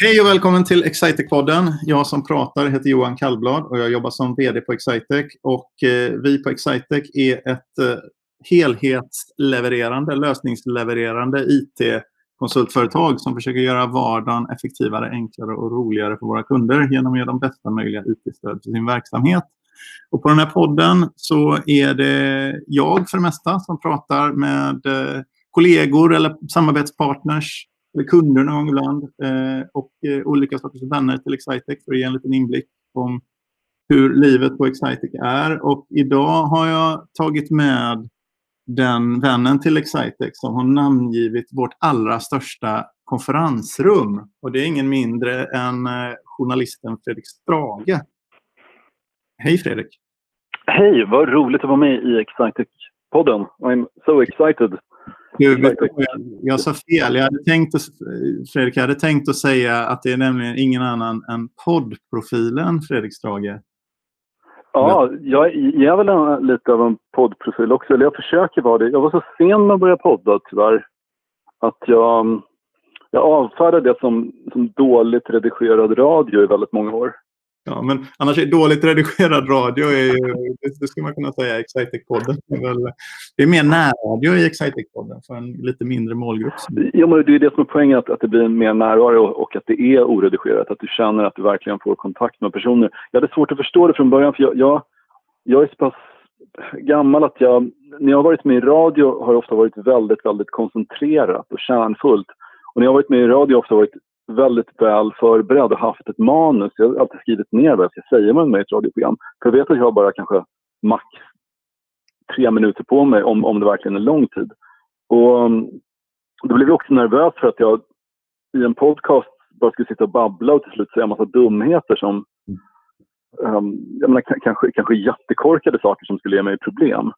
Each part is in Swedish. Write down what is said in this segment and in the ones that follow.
Hej och välkommen till Excitec-podden. Jag som pratar heter Johan Kallblad och jag jobbar som vd på Excitec. Och eh, vi på Excitec är ett eh, helhetslevererande, lösningslevererande IT-konsultföretag som försöker göra vardagen effektivare, enklare och roligare för våra kunder genom att ge dem bästa möjliga IT-stöd för sin verksamhet. Och på den här podden så är det jag för det mesta som pratar med eh, kollegor eller samarbetspartners eller kunder någon gång ibland eh, och eh, olika sorters vänner till Excitec för att ge en liten inblick om hur livet på Excitec är. Och idag har jag tagit med den vännen till Excitec som har namngivit vårt allra största konferensrum. Och det är ingen mindre än eh, journalisten Fredrik Strage. Hej Fredrik! Hej, vad roligt att vara med i Excitec-podden. I'm so excited. Du, jag sa fel. Jag hade tänkt att, Fredrik, jag hade tänkt att säga att det är nämligen ingen annan än poddprofilen Fredrik Strage. Ja, jag, jag är väl en, lite av en poddprofil också. Eller jag försöker vara det. Jag var så sen med att börja podda tyvärr. Att jag, jag avfärdade det som, som dåligt redigerad radio i väldigt många år. Ja, men annars är dåligt redigerad radio, är ju, det, skulle man kunna säga, Excitec-podden. Det är mer närradio i Excitec-podden för en lite mindre målgrupp. Ja, men det är det som är poängen, att, att det blir mer närvaro och att det är oredigerat. Att du känner att du verkligen får kontakt med personer. Jag hade svårt att förstå det från början, för jag, jag, jag är så pass gammal att jag, när jag har varit med i radio har det ofta varit väldigt, väldigt koncentrerat och kärnfullt. Och när jag har varit med i radio har det ofta varit väldigt väl förberedd och haft ett manus. Jag har alltid skrivit ner vad jag ska säga med ett radioprogram. För jag vet att jag har bara kanske max tre minuter på mig om, om det verkligen är lång tid. Och um, då blev jag också nervös för att jag i en podcast bara skulle sitta och babbla och till slut säga en massa dumheter som um, jag menar, kanske, kanske jättekorkade saker som skulle ge mig problem.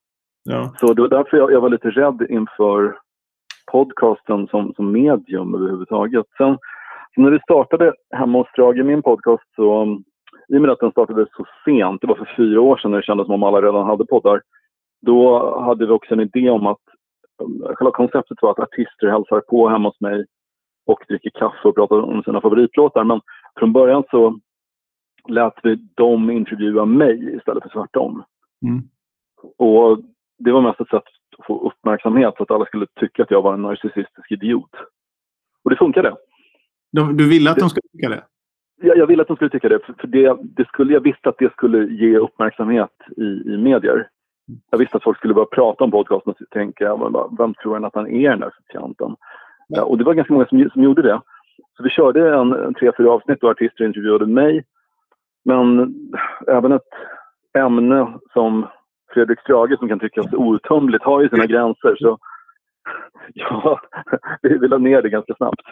Ja. Så det var därför jag, jag var lite rädd inför podcasten som, som medium överhuvudtaget. Sen när vi startade hemma hos Strage, min podcast, så i och med att den startade så sent, det var för fyra år sedan när det kändes som om alla redan hade poddar, då hade vi också en idé om att själva konceptet var att artister hälsar på hemma hos mig och dricker kaffe och pratar om sina favoritlåtar. Men från början så lät vi dem intervjua mig istället för tvärtom. Mm. Och det var mest ett sätt att få uppmärksamhet så att alla skulle tycka att jag var en narcissistisk idiot. Och det funkade. De, du ville att de skulle tycka det? Ja, jag ville att de skulle tycka det. För det, det skulle, jag visste att det skulle ge uppmärksamhet i, i medier. Jag visste att folk skulle börja prata om podcasten och tänka, vem tror han att han är den där sofianten? Ja, och det var ganska många som, som gjorde det. Så vi körde en, en tre, fyra avsnitt och artister intervjuade mig. Men även ett ämne som Fredrik Strage som kan tyckas outtömligt har ju sina gränser. Så ja, vi la ner det ganska snabbt.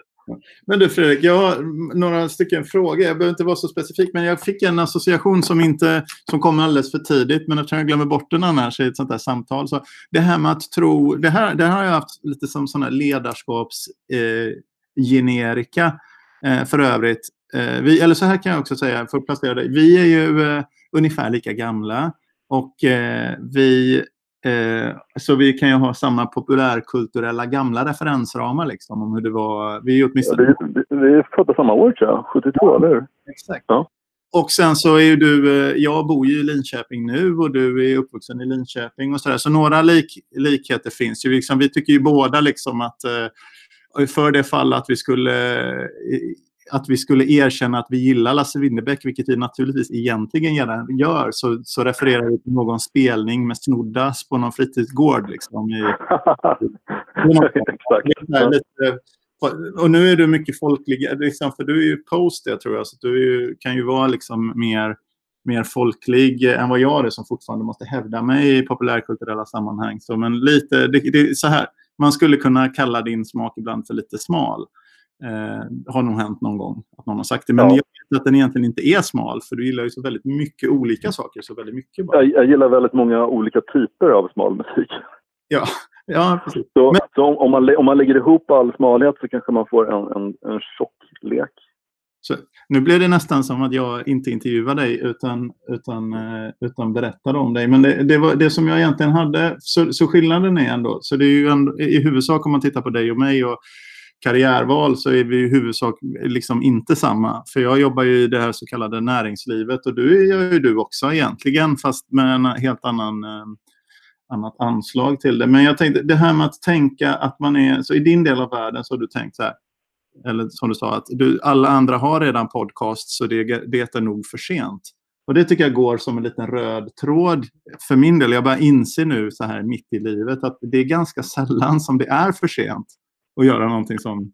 Men du Fredrik, jag har några stycken frågor. Jag behöver inte vara så specifik, men jag fick en association som, inte, som kom alldeles för tidigt. Men eftersom jag glömmer bort den annars i ett sånt här samtal. Så det här med att tro, det här, det här har jag haft lite som sådana ledarskapsgenerika eh, eh, för övrigt. Eh, vi, eller så här kan jag också säga, för att placera dig. Vi är ju eh, ungefär lika gamla. Och eh, vi Eh, så vi kan ju ha samma populärkulturella gamla referensramar liksom, om hur det var. Vi är åtminstone... Ja, vi, vi, födda samma år tror jag, 72 ja, eller hur? Exakt. Ja. Och sen så är du, eh, jag bor ju i Linköping nu och du är uppvuxen i Linköping och sådär. Så några lik, likheter finns ju. Liksom, vi tycker ju båda liksom att eh, för det fall att vi skulle att vi skulle erkänna att vi gillar Lasse Winnerbäck, vilket vi naturligtvis egentligen gärna gör, så, så refererar vi till någon spelning med snoddas på någon fritidsgård. Liksom, i, lite, och nu är du mycket folklig, liksom, för du är ju post det tror jag, så du ju, kan ju vara liksom mer, mer folklig än vad jag är som fortfarande måste hävda mig i populärkulturella sammanhang. Så, men lite, det, det, så här, man skulle kunna kalla din smak ibland för lite smal. Eh, har nog hänt någon gång att någon har sagt det. Men ja. jag vet att den egentligen inte är smal, för du gillar ju så väldigt mycket olika saker. Så väldigt mycket bara. Jag, jag gillar väldigt många olika typer av smal musik. Ja, ja precis. Så, men... så om, man, om man lägger ihop all smalhet så kanske man får en, en, en tjocklek. Så, nu blev det nästan som att jag inte intervjuade dig utan, utan, eh, utan berättade om dig. Men det, det, var det som jag egentligen hade. Så, så skillnaden är ändå, så det är ju ändå, i huvudsak om man tittar på dig och mig och karriärval så är vi i huvudsak liksom inte samma. För jag jobbar ju i det här så kallade näringslivet och du gör ju du också egentligen fast med en helt annan eh, annat anslag till det. Men jag tänkte det här med att tänka att man är, så i din del av världen så har du tänkt så här, eller som du sa, att du, alla andra har redan podcast så det, det är nog för sent. Och det tycker jag går som en liten röd tråd för min del. Jag bara inser nu så här mitt i livet att det är ganska sällan som det är för sent och göra någonting som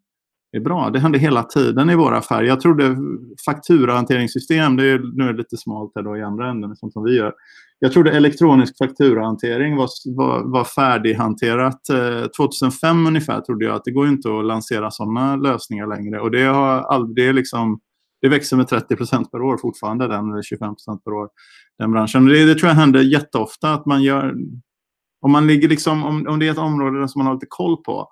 är bra. Det händer hela tiden i våra affärer. Jag trodde fakturahanteringssystem, det är, nu är det lite smalt här då i andra änden, sånt som vi gör. Jag trodde elektronisk fakturahantering var, var, var färdighanterat. Eh, 2005 ungefär trodde jag att det går inte att lansera sådana lösningar längre. Och det, har aldrig liksom, det växer med 30% per år fortfarande, den, eller 25% per år, den branschen. Det, det tror jag händer jätteofta att man gör om, man ligger liksom, om, om det är ett område som man har lite koll på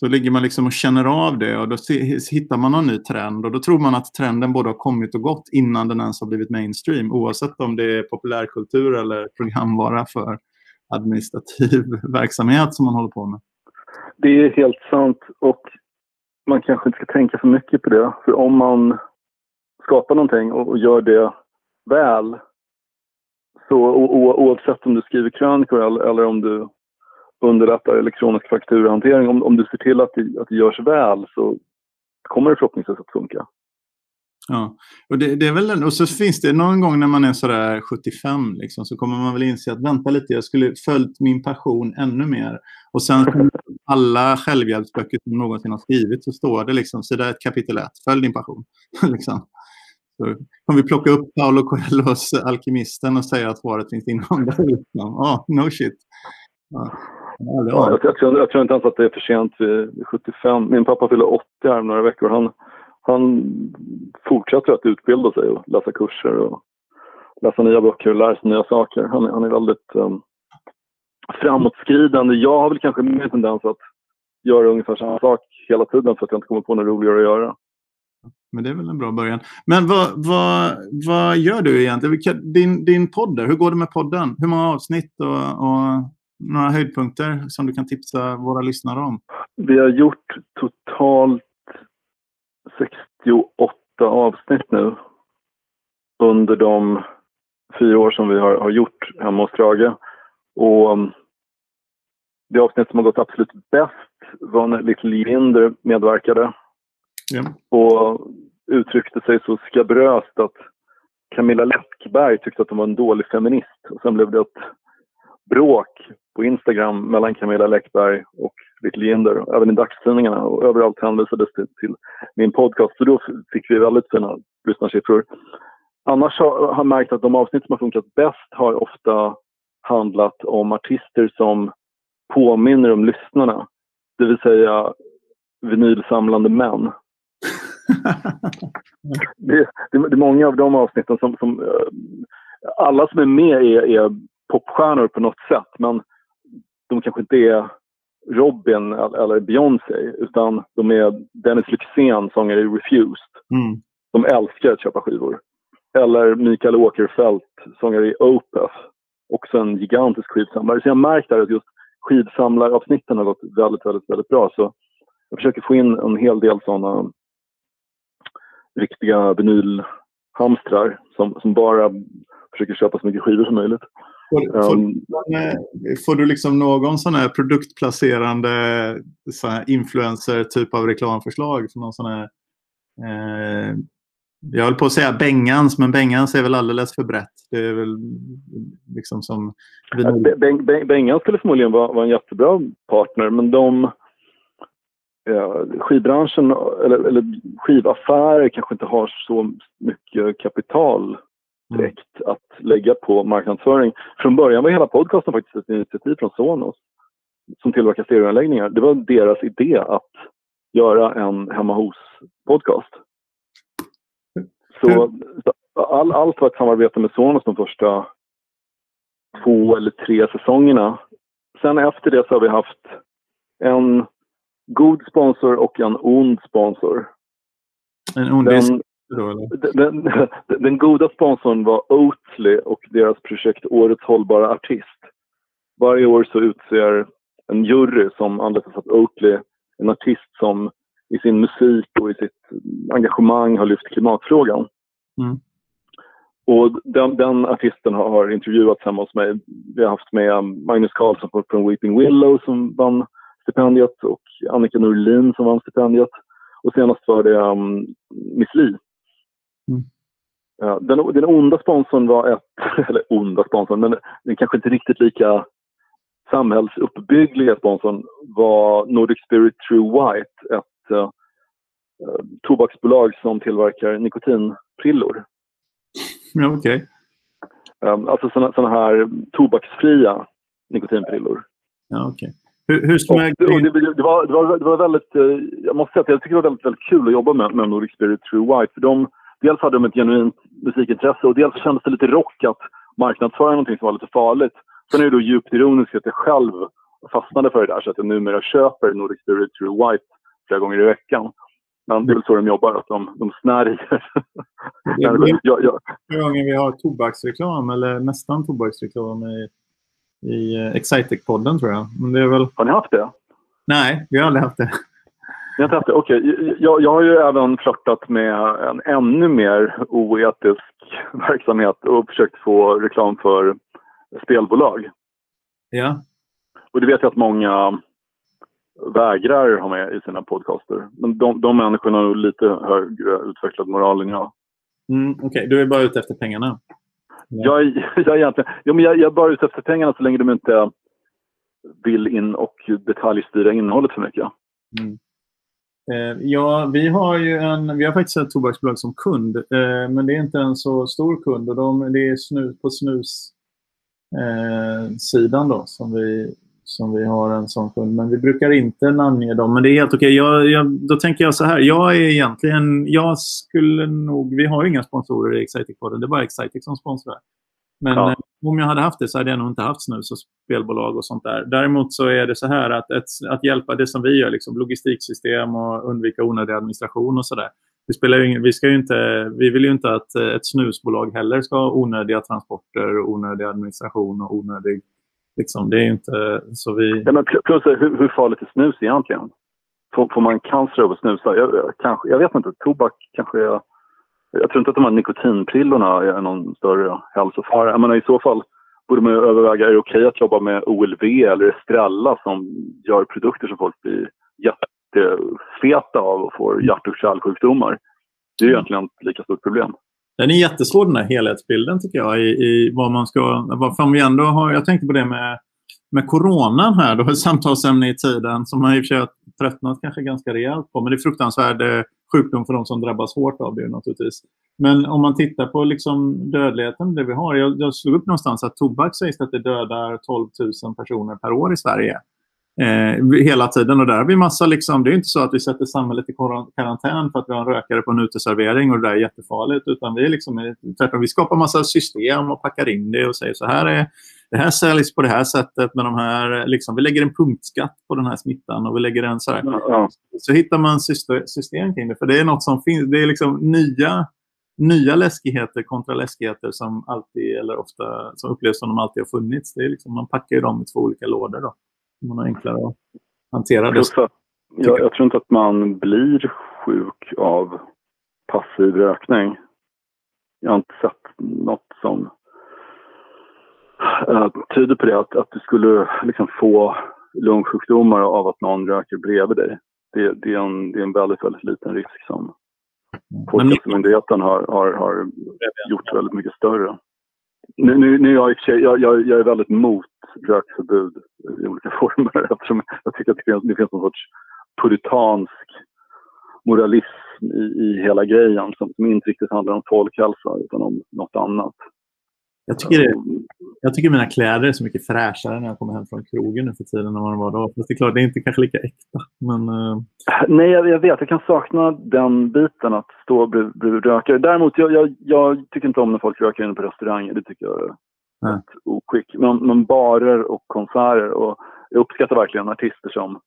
så ligger man liksom och känner av det och då hittar man någon ny trend och då tror man att trenden både har kommit och gått innan den ens har blivit mainstream oavsett om det är populärkultur eller programvara för administrativ verksamhet som man håller på med. Det är helt sant och man kanske inte ska tänka för mycket på det. För om man skapar någonting och gör det väl så oavsett om du skriver krönikor eller, eller om du underlättar elektronisk fakturahantering. Om, om du ser till att det, att det görs väl så kommer det förhoppningsvis att funka. Ja, och, det, det, är väl, och så finns det någon gång när man är sådär 75 liksom, så kommer man väl inse att vänta lite, jag skulle följt min passion ännu mer. Och sen alla självhjälpsböcker som någonsin har skrivit så står det liksom sida 1 kapitel 1, följ din passion. liksom. Så kommer vi plocka upp Paolo Coelhos Alkemisten och säga att svaret finns inom det. Liksom. Oh, no shit. Ja. Ja, jag, jag, tror, jag, tror, inte ens att det är för sent vid 75. Min pappa fyller 80 här om några veckor. Han, han fortsätter att utbilda sig och läsa kurser och läsa nya böcker och lära sig nya saker. Han, han är väldigt um, framåtskridande. Jag har väl kanske mer tendens att göra ungefär samma sak hela tiden för att jag inte kommer på något roligare att göra. Men det är väl en bra början. Men vad, vad, vad gör du egentligen? Din, din podd, hur går det med podden? Hur många avsnitt och, och några höjdpunkter som du kan tipsa våra lyssnare om? Vi har gjort totalt 68 avsnitt nu under de fyra år som vi har, har gjort hemma hos Strage. Och um, det avsnitt som har gått absolut bäst var när Little Linder medverkade. Ja. Och uttryckte sig så skabröst att Camilla Läckberg tyckte att hon var en dålig feminist. Och sen blev det ett bråk på Instagram mellan Camilla Läckberg och Little Jinder, även i dagstidningarna och överallt hänvisades till, till min podcast. Så då fick vi väldigt fina lyssnarsiffror. Annars har jag märkt att de avsnitt som har funkat bäst har ofta handlat om artister som påminner om lyssnarna. Det vill säga vinylsamlande män. det, det, det, är många av de avsnitten som, som eh, alla som är med är, är popstjärnor på något sätt men de kanske inte är Robin eller Beyoncé utan de är Dennis Lyxzén, sångare i Refused. Mm. De älskar att köpa skivor. Eller Mikael Åkerfeldt, sångare i Opeth. Också en gigantisk skivsamlare. Så jag har märkt att just skivsamlaravsnitten har gått väldigt, väldigt, väldigt bra. Så jag försöker få in en hel del sådana riktiga vinylhamstrar som, som bara försöker köpa så mycket skivor som möjligt. Får, får, um, får, du liksom någon sån här produktplacerande sån här influencer typ av reklamförslag? För någon sån här, eh, jag höll på att säga Bengans, men Bengans är väl alldeles för brett. Det är väl liksom som... Beng, Beng, Bengans skulle förmodligen vara, vara en jättebra partner, men de... Ja, skivbranschen eller, eller skivaffärer kanske inte har så mycket kapital. Direkt att lägga på marknadsföring. Från början var hela podcasten faktiskt ett initiativ från Sonos som tillverkar stereoanläggningar. Det var deras idé att göra en hemma hos-podcast. Så all, allt var ett samarbete med Sonos de första två eller tre säsongerna. Sen efter det så har vi haft en god sponsor och en ond sponsor. En ond den, den, den, goda sponsorn var Oatly och deras projekt Årets hållbara artist. Varje år så utser en jury som anlitas av Oatly en artist som i sin musik och i sitt engagemang har lyft klimatfrågan. Mm. Och den, den artisten har, har intervjuats hemma hos mig. Vi har haft med Magnus Carlsson från Weeping Willow som vann stipendiet och Annika Norlin som vann stipendiet. Och senast var det um, Miss Li. Mm. Ja, den, den onda sponsorn var ett, eller onda sponsorn, men den kanske inte riktigt lika samhällsuppbyggliga sponsorn var Nordic Spirit True White, ett uh, tobaksbolag som tillverkar nikotinprillor. Ja, Okej. Okay. Um, alltså såna, såna här tobaksfria nikotinprillor. Ja, okay. Hur, hur och, och det, det, var, det, var, det var väldigt, uh, jag måste säga att jag tycker det var väldigt, väldigt kul att jobba med, med Nordic Spirit True White. För de, dels hade de ett genuint musikintresse och dels kändes det lite rock att marknadsföra någonting som var lite farligt. Sen är det då djupt ironiskt att jag själv fastnade för det där så att jag numera köper Nordic Spirit True White flera gånger i veckan. Men det är väl så de jobbar, att de, de snärjer. Det är ja, ja. gången vi har tobaksreklam, eller nästan tobaksreklam i, i uh, Excitec-podden tror jag. Men det är väl... Har ni haft det? Nej, vi har aldrig haft det. Ni har? Okej. Okay. Jag, jag har ju även flörtat med en ännu mer oetisk verksamhet och försökt få reklam för spelbolag. Ja. Och det vet jag att många vägrar ha med i sina podcaster. Men de, de människorna har nog lite högre utvecklad moral än jag. Mm, Okej, okay. du är bara ute efter pengarna? Ja. Jag, jag, egentligen, ja, men jag, jag är bara ute efter pengarna så länge de inte vill in och detaljstyra innehållet för mycket. Mm. Eh, ja, vi har ju en, vi har faktiskt ett tobaksbolag som kund, eh, men det är inte en så stor kund och de, det är snus, på snussidan eh, då som vi, som vi har en sån kund. Men vi brukar inte namnge dem, men det är helt okej. Jag, jag, då tänker jag så här, jag är egentligen, jag skulle nog, vi har ju inga sponsorer i Excitec-podden, det är bara Excitec som sponsrar. Men ja. Eh, om jag hade haft det så hade jag nog inte haft snus och spelbolag och sånt där. Däremot så är det så här att, ett, att hjälpa det som vi gör, liksom logistiksystem och undvika onödig administration och sådär. Vi, vi, vi vill ju inte att eh, ett snusbolag heller ska ha onödiga transporter, onödig administration och onödig... Liksom, det är inte så vi... Ja, men plus, hur, hur farligt är snus egentligen? Får, får man cancer av att snusa? Jag, kanske, jag vet inte. Tobak kanske är jag tror inte att de här nikotinprillorna är någon större hälsofara. Jag menar, I så fall borde man överväga, är det okej okay att jobba med OLV eller Estrella som gör produkter som folk blir jättefeta av och får hjärt och kärlsjukdomar? Det är egentligen ett lika stort problem. Den är jättesvår den här helhetsbilden tycker jag i, i vad man ska... Vad vi ändå har, jag tänkte på det med, med coronan här, då, samtalsämne i tiden som man i och för sig har tröttnat kanske ganska rejält på. Men det är fruktansvärd eh, sjukdom för de som drabbas hårt av det naturligtvis. Men om man tittar på liksom dödligheten, det vi har. Jag, jag slog upp någonstans att tobak sägs att det dödar 12 000 personer per år i Sverige. Eh, hela tiden. Och där har vi massa, liksom, det är inte så att vi sätter samhället i karantän för att vi har en rökare på en uteservering och det där är jättefarligt. Utan vi, liksom, tvärtom, vi skapar massa system och packar in det och säger så här är det här säljs på det här sättet med de här, liksom, vi lägger en punktskatt på den här smittan och vi lägger en så här. Ja. Så hittar man system kring det. För det är något som finns, det är liksom nya, nya läskigheter kontra läskigheter som alltid eller ofta som upplevs som de alltid har funnits. Det är liksom, man packar ju dem i två olika lådor då. Man har enklare att hantera det. Jag, jag tror inte att man blir sjuk av passiv rökning. Jag har inte sett något som uh, tyder på det, att, att du skulle liksom få lungsjukdomar av att någon röker bredvid dig. Det, det, är, en, det är en väldigt, väldigt liten risk som Folkhälsomyndigheten har, har, har gjort väldigt mycket större. Nu, nu, nu jag, jag, jag, jag är väldigt mot rökförbud i olika former eftersom jag tycker att det finns, det finns någon sorts puritansk moralism i, i hela grejen som, som inte riktigt handlar om folkhälsa utan om något annat. Jag tycker, jag tycker mina kläder är så mycket fräschare när jag kommer hem från krogen nu för tiden än vad de var då. Fast det är klart, det är inte kanske lika äkta. Men, uh... Nej, jag, jag, vet. Jag kan sakna den biten att stå bredvid, bredvid rökare. Däremot, jag, jag, jag, tycker inte om när folk röker inne på restauranger. Det tycker jag är ett oskick. Men, men barer och konserter. Och jag uppskattar verkligen artister som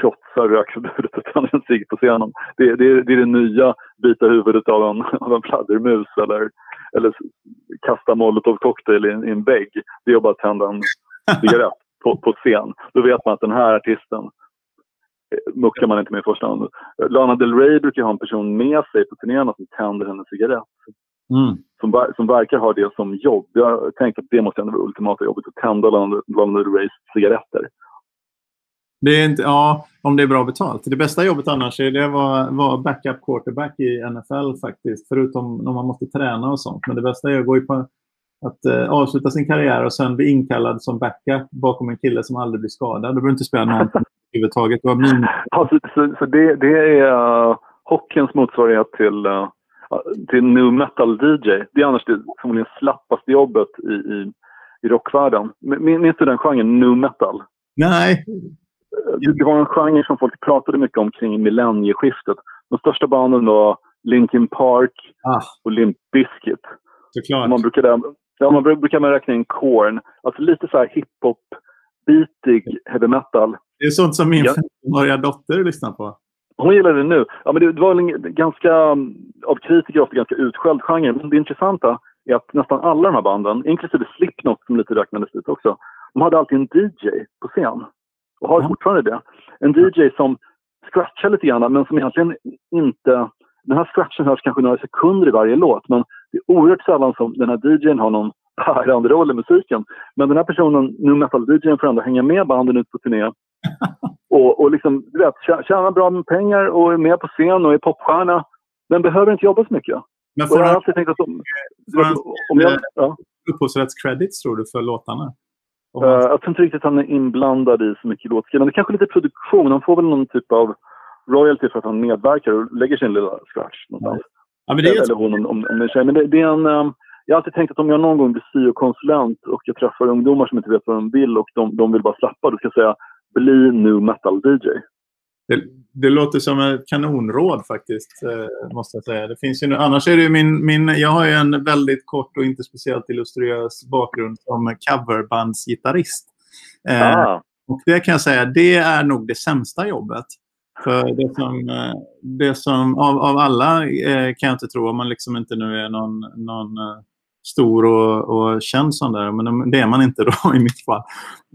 trotsar rökförbudet och tänder en cigg på scenen. Det, det, det är det nya bita huvudet av en, av en fladdermus eller eller kasta molotov cocktail i, i en vägg. Det är bara att tända en cigarett på, på scen. Då vet man att den här artisten muckar man inte med i första hand. Lana Del Rey brukar ha en person med sig på turnéerna som tänder hennes cigarett. Mm. Som, som verkar ha det som jobb. Jag tänker att det måste ändå vara ultimata jobbet, att tända Lana, Lana Del Reys cigaretter. Det är inte, ja, om det är bra betalt. Det bästa jobbet annars är det var, var backup quarterback i NFL faktiskt. Förutom när man måste träna och sånt. Men det bästa är att gå på att eh, avsluta sin karriär och sen bli inkallad som backup bakom en kille som aldrig blir skadad. Du behöver inte spela någonting överhuvudtaget. Min... Ja, så, så, så det, det, är uh, hockeyns motsvarighet till, uh, till nu metal DJ. Det är annars det förmodligen slappaste jobbet i, i, i rockvärlden. Minns du den genren, nu metal? Nej. Det var en genre som folk pratade mycket om kring millennieskiftet. De största banden var Linkin Park ah. och Limp Bizkit. Såklart. Man brukade, ja, man brukar man räkna in Korn. Alltså lite så här hiphop-bitig heavy metal. Det är sånt som min ja. 15-åriga dotter lyssnar på. Hon gillar det nu. Ja, men det, det var en ganska, av kritiker ofta ganska utskälld genre. Men det intressanta är att nästan alla de här banden, inklusive Slipknot som lite räknades dit också, de hade alltid en DJ på scen. Och har fortfarande det. En DJ som scratchar lite grann men som egentligen inte... Den här scratchen hörs kanske några sekunder i varje låt men det är oerhört sällan som den här DJn har någon bärande roll i musiken. Men den här personen, nu metal-DJn, får ändå hänga med banden ut på turné. och, och liksom, du vet, tjäna bra med pengar och är med på scen och är popstjärna. Men behöver inte jobba så mycket. Men får han, alltid tänkt att om, om jag, ja. upphovsrättscredits tror du för låtarna? Uh, jag tror inte riktigt att han är inblandad i så mycket låtskrivande. Kanske lite produktion. Han får väl någon typ av royalty för att han medverkar och lägger sin lilla scratch någonstans. Ja, men det är Eller hon om, om, om det är tjej. Men det, det är en... Um, jag har alltid tänkt att om jag någon gång blir syokonsulent och jag träffar ungdomar som inte vet vad de vill och de, de vill bara slappa, då ska jag säga bli nu metal-DJ. Det, det, låter som ett kanonråd faktiskt, eh, måste jag säga. Det finns ju, annars är det min, min... Jag har ju en väldigt kort och inte speciellt illustriös bakgrund som coverbandsgitarrist. Eh, ah. och det kan jag säga, det är nog det sämsta jobbet. För det som, eh, det som av, av alla eh, kan jag inte tro, om man liksom inte nu är någon, någon eh, stor och, och känd sån där, men det är man inte då i mitt fall.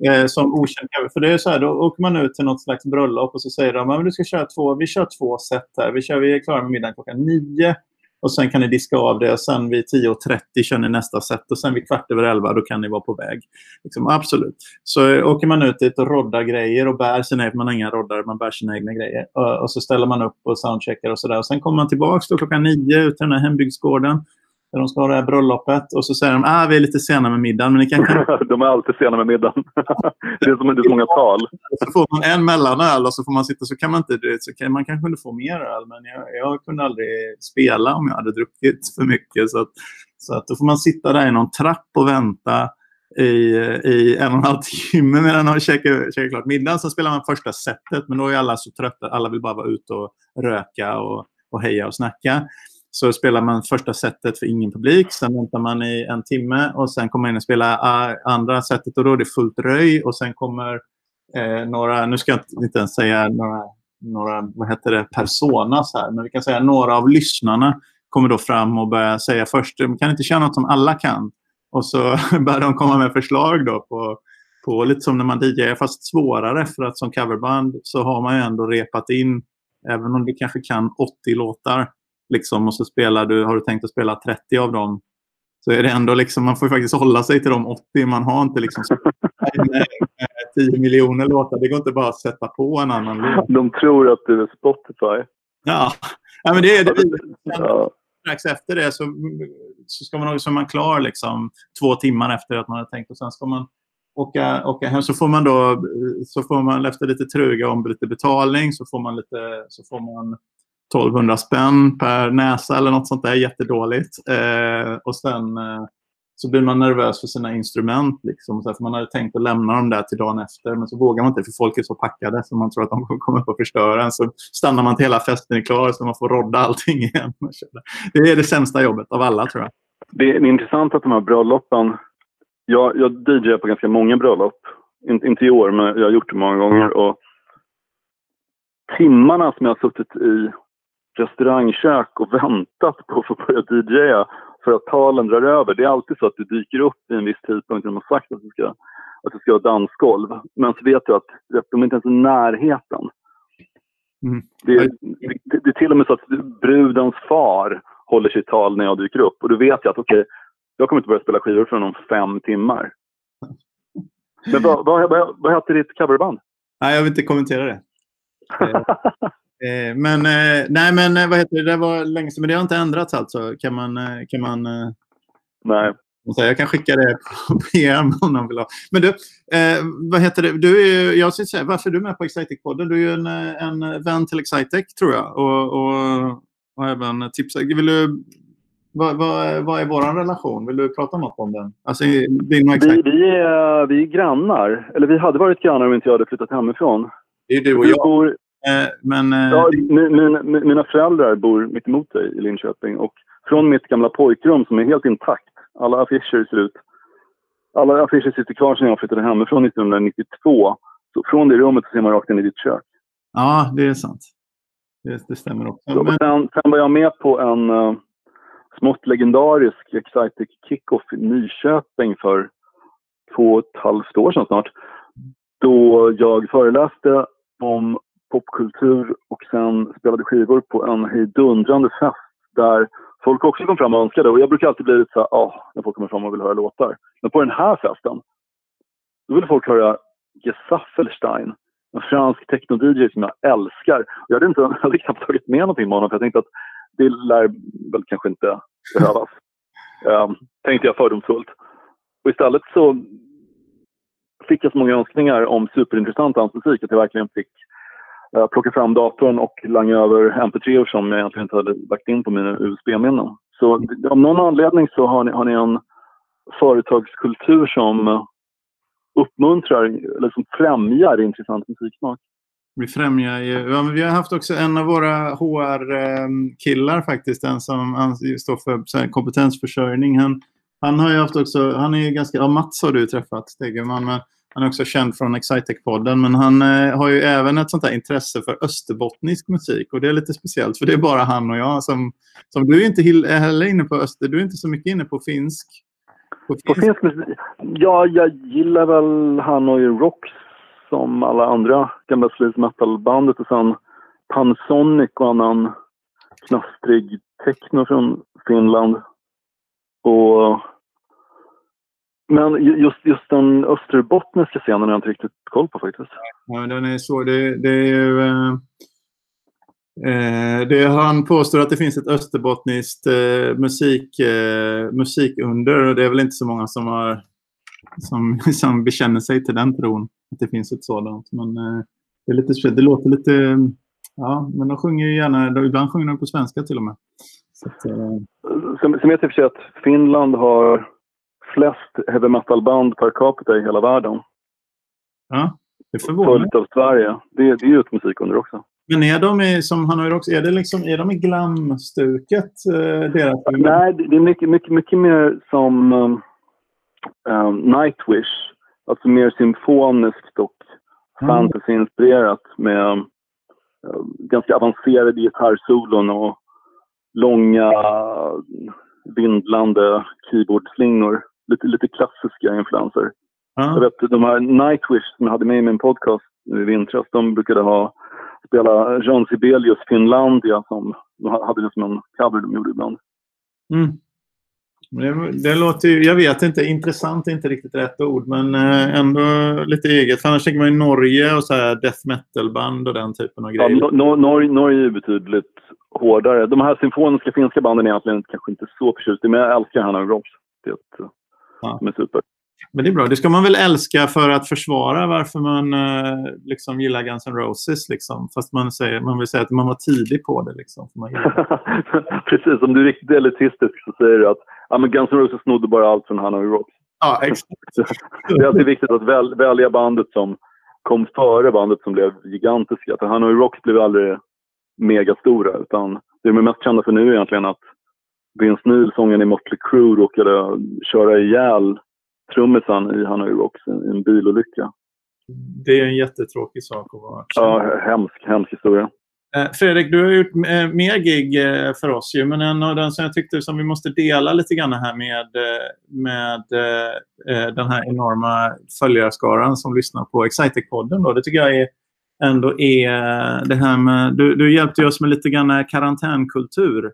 Eh, som okänd För det är så här, då åker man ut till något slags bröllop och så säger de att du ska köra två, vi kör två set här. Vi, kör, vi är klara med middagen klockan nio och sen kan ni diska av det och sen vid 10.30 kör ni nästa set och sen vid kvart över elva då kan ni vara på väg. Liksom, absolut. Så eh, åker man ut dit och roddar grejer och bär sina egna, man har inga roddar, man bär sina egna grejer. Och, och så ställer man upp och soundcheckar och sådär. Sen kommer man tillbaka klockan nio ut till den här hembygdsgården där de ska ha det här bröllopet. Och så säger de ah, vi är lite sena med middagen. Men ni kan... de är alltid sena med middagen. det är som är så många tal. så får man en mellanöl och så får man sitta så kan man inte... Så kan, man kanske kunde få mer öl, men jag, jag kunde aldrig spela om jag hade druckit för mycket. Så, att, så att då får man sitta där i någon trapp och vänta i, i en och en halv timme medan de käkar, käkar klart middagen. Sen spelar man första setet, men då är alla så trötta. Alla vill bara vara ute och röka och, och heja och snacka så spelar man första setet för ingen publik. Sen väntar man i en timme och sen kommer man in och spelar ah, andra setet och då är det fullt röj. Och sen kommer eh, några, nu ska jag inte ens säga några, några vad heter det, personas här, men vi kan säga några av lyssnarna kommer då fram och börjar säga först, de kan inte köra något som alla kan. Och så börjar de komma med förslag då på, på lite som när man DJar, fast svårare för att som coverband så har man ju ändå repat in, även om du kanske kan 80 låtar, liksom, och så spelar du, har du tänkt att spela 30 av dem så är det ändå liksom, man får faktiskt hålla sig till de 80. Man har inte liksom 10 miljoner låtar. Det går inte bara att sätta på en annan låt. De tror att du är Spotify. Ja, ja men det är det. Ja. Strax efter det så, så ska man så man klar liksom två timmar efter att man har tänkt och sen ska man åka, åka hem. Så får man då, så får man efter lite truga om lite betalning så får man lite, så får man 1200 spänn per näsa eller något sånt där. Jättedåligt. Eh, och sen eh, så blir man nervös för sina instrument. Liksom, så för man hade tänkt att lämna dem där till dagen efter, men så vågar man inte för folk är så packade så man tror att de kommer att förstöra en. Så stannar man till hela festen är klar så man får rodda allting igen. Det är det sämsta jobbet av alla tror jag. Det är intressant att de här bröllopen... Jag, jag DJar på ganska många bröllop. In, inte i år, men jag har gjort det många gånger. Och timmarna som jag har suttit i restaurangkök och väntat på att få börja DJa för att talen drar över. Det är alltid så att du dyker upp i en viss tidpunkt när de har sagt att du ska, att du ska ha dansgolv. Men så vet du att de är inte ens i närheten. Mm. Det, det, det, är till och med så att brudens far håller sitt tal när jag dyker upp. Och då vet jag att okej, okay, jag kommer inte börja spela skivor förrän om fem timmar. Men vad, vad, vad, vad heter ditt coverband? Nej, jag vill inte kommentera det. Eh, men eh, nej, men eh, vad heter det? Det var länge sedan, men det har inte ändrats alltså. Kan man... Kan man nej. Jag kan skicka det på PM om någon vill ha. Men du, eh, vad heter det? Du är, jag ska säga, varför är du med på Excitec-podden? Du är ju en, en vän till Excitec, tror jag. Och, och, och även tipsa. Vill du, vad, vad, vad är vår relation? Vill du prata något om den? Alltså, vi, vi, är, vi är grannar. Eller vi hade varit grannar om inte jag hade flyttat hemifrån. Det är du och jag. Bor, Eh, men, eh, ja, min, mina föräldrar bor mitt emot dig i Linköping och från mitt gamla pojkrum som är helt intakt, alla affischer ser ut alla affischer sitter kvar sedan jag flyttade hemifrån 1992. Så från det rummet ser man rakt in i ditt kök. Ja, det är sant. Det, det stämmer också. Så, men... sen, sen var jag med på en uh, smått legendarisk Excitec Kickoff i Nyköping för två och ett halvt år sedan snart. Då jag föreläste om popkultur och sen spelade skivor på en hejdundrande fest där folk också kom fram och önskade. Och jag brukar alltid bli lite så här, när folk kommer fram och vill höra låtar. Men på den här festen, då ville folk höra Gesaffelstein, en fransk techno-DJ som jag älskar. Jag hade, inte, jag hade knappt tagit med någonting med honom för jag tänkte att det lär väl kanske inte behövas. um, tänkte jag fördomsfullt. Och istället så fick jag så många önskningar om superintressant dansmusik att jag verkligen fick Eh, jag plockade fram datorn och langade över mp3 som jag egentligen inte hade lagt in på mina USB-minnen. Så av någon anledning så har ni, har ni en företagskultur som uppmuntrar, eller som främjar intressant musiksmak. Vi främjar ju, ja, men vi har haft också en av våra HR-killar ehm, faktiskt, den som står för kompetensförsörjning. Han, han har ju haft också, han är ju ganska, ja Mats har du träffat, Stegerman, men han är också känd från Excitec-podden, men han eh, har ju även ett sånt här intresse för österbottnisk musik. Och det är lite speciellt, för det är bara han och jag som... som du är inte heller inne på öster... Du är inte så mycket inne på finsk. På finsk, på finsk musik? Ja, jag gillar väl Hanoi Rocks som alla andra gamla sleaze metal-bandet och sen Pansonic och annan knastrig techno från Finland. Och men just, just den österbottniska scenen har jag inte riktigt koll på faktiskt. Ja, den är så. Det, det är ju... Eh, eh, det, han påstår att det finns ett österbottniskt eh, musik, eh, musikunder och det är väl inte så många som, har, som, som bekänner sig till den tron. Att det finns ett sådant. Men eh, det, är lite, det låter lite... Ja, men de sjunger ju gärna... Ibland sjunger de på svenska till och med. Så att, eh. som, som jag tycker att Finland har flest heavy metal-band per capita i hela världen. Ja, det förvånar Följt av Sverige. Det, det är ju ett musikunder också. Men är de i, som han har också, är det liksom, är de i glamstuket? Eh, deras Nej, det är mycket, mycket, mycket mer som um, um, Nightwish. Alltså mer symfoniskt och mm. fantasy-inspirerat med um, ganska avancerade gitarrsolon och långa vindlande keyboardslingor lite, lite klassiska influenser. Ah. Jag vet de här Nightwish som jag hade med i min podcast nu i vintras, de brukade ha spela Jean Sibelius Finlandia som de hade det som en cover de gjorde ibland. Mm. Det, det, låter ju, jag vet inte, intressant är inte riktigt rätt ord, men eh, ändå lite eget. För annars tänker man ju Norge och så här death metal-band och den typen av grejer. Ja, no, Norge, Norge är betydligt hårdare. De här symfoniska finska banden är egentligen kanske inte så förtjust i, men jag älskar Hanna Robs. Det, Ja. De är super. Men det är bra. Det ska man väl älska för att försvara varför man eh, liksom gillar Guns N' Roses. Liksom. Fast man, säger, man vill säga att man var tidig på det. Liksom, man Precis, om du är riktigt elitistisk så säger du att ja, men Guns N' Roses snodde bara allt från Hanoi Rocks. Ja, exakt. det är alltid viktigt att väl, välja bandet som kom före bandet som blev gigantiska. För Hanoi Rocks blev aldrig megastora. Utan det de är mest kända för nu är egentligen att Vince Neil, sången i Motley Crue, råkade köra ihjäl trummisen i Hanoi Rocks i en bilolycka. Det är en jättetråkig sak att vara. Ja, hemsk, hemsk historia. Eh, Fredrik, du har gjort eh, mer gig eh, för oss ju, men en av den som jag tyckte som vi måste dela lite grann här med, med den här enorma följarskaran som lyssnar på Excitec-podden. Det tycker jag är ändå är det här med... Du, du hjälpte oss med lite grann karantänkultur.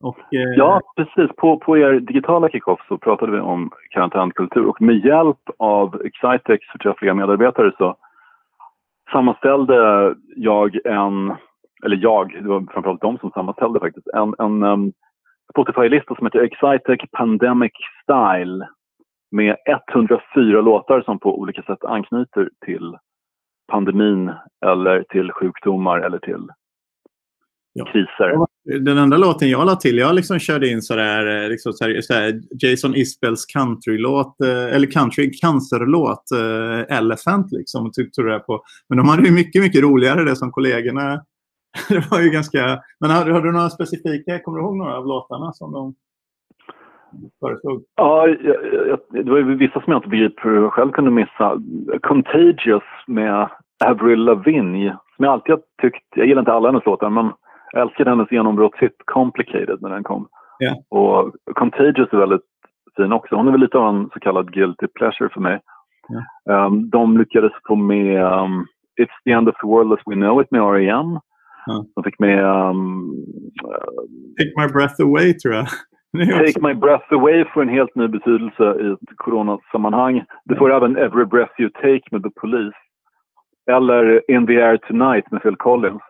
Och, eh... Ja, precis. På, på er digitala kickoff så pratade vi om karantänkultur och med hjälp av Excitex förträffliga medarbetare så sammanställde jag en, eller jag, det var framförallt de som sammanställde faktiskt, en, en um, Spotify-lista som heter Excitec Pandemic Style med 104 låtar som på olika sätt anknyter till pandemin eller till sjukdomar eller till ja. kriser. Den enda låten jag la till, jag liksom körde in sådär, eh, liksom sådär, sådär Jason Isbells countrylåt, eh, eller country cancerlåt, uh, Elephant liksom, tyckte det på. Men de hade ju mycket, mycket roligare det som kollegorna. det var ju ganska... Men har, har du några specifika, kommer du ihåg några av låtarna som de föreslog? Ja, jag, jag, det var ju vissa som jag inte begriper hur jag själv kunde missa. Contagious med Avril Lavigne, som jag alltid har tyckt, jag gillar inte alla hennes låtar, men jag älskade hennes genombrottshit Complicated när den kom. Yeah. Och Contagious är väldigt fin också. Hon är väl lite av en så kallad guilty pleasure för mig. Yeah. Um, de lyckades få med um, It's the end of the world as we know it med R.E.M. Ja. De fick med... Um, Take my breath away, tror jag. Take my breath away får en helt ny betydelse i ett coronasammanhang. Det får även Every breath you take med The Police. Eller In the air tonight med Phil Collins.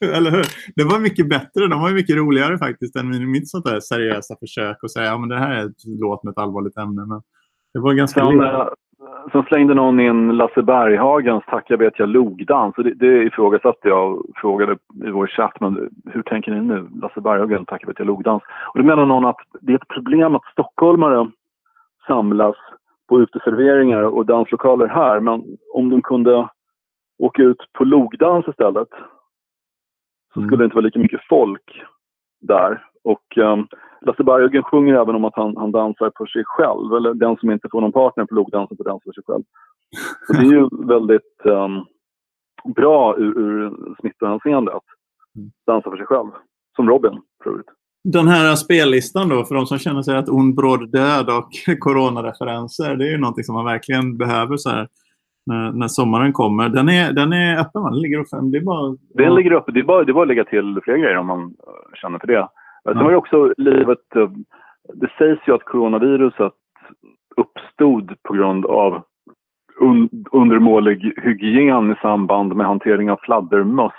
Ja, eller hur? Det var mycket bättre. De var mycket roligare faktiskt än mitt sånt där seriösa försök att säga att ja, det här är ett låt med ett allvarligt ämne. Men det var ganska Sen, Sen slängde någon in Lasse Berghagens Tack jag vet jag logdans. Det, det ifrågasatte jag och frågade i vår chatt. Men hur tänker ni nu? Lasse Berghagen Tack jag vet jag logdans. Och då menar någon att det är ett problem att stockholmare samlas på uteserveringar och danslokaler här. Men om de kunde åka ut på logdans istället så skulle det inte vara lika mycket folk där. Och um, Lasse Berghagen sjunger även om att han, han dansar för sig själv. Eller den som inte får någon partner på logdansen får dansa för sig själv. Så det är ju väldigt um, bra ur, ur smittohänseende att mm. dansa för sig själv. Som Robin för övrigt. Den här spellistan då, för de som känner sig att ond bråd död och coronareferenser, det är ju någonting som man verkligen behöver så här när, när sommaren kommer. Den är, den är öppen, Den ligger uppe. Det är bara... Den ligger uppe. Det är bara, det är bara att lägga till fler grejer om man känner för det. Sen var det också livet... Eh, det sägs ju att coronaviruset uppstod på grund av un, undermålig hygien i samband med hantering av fladdermöss.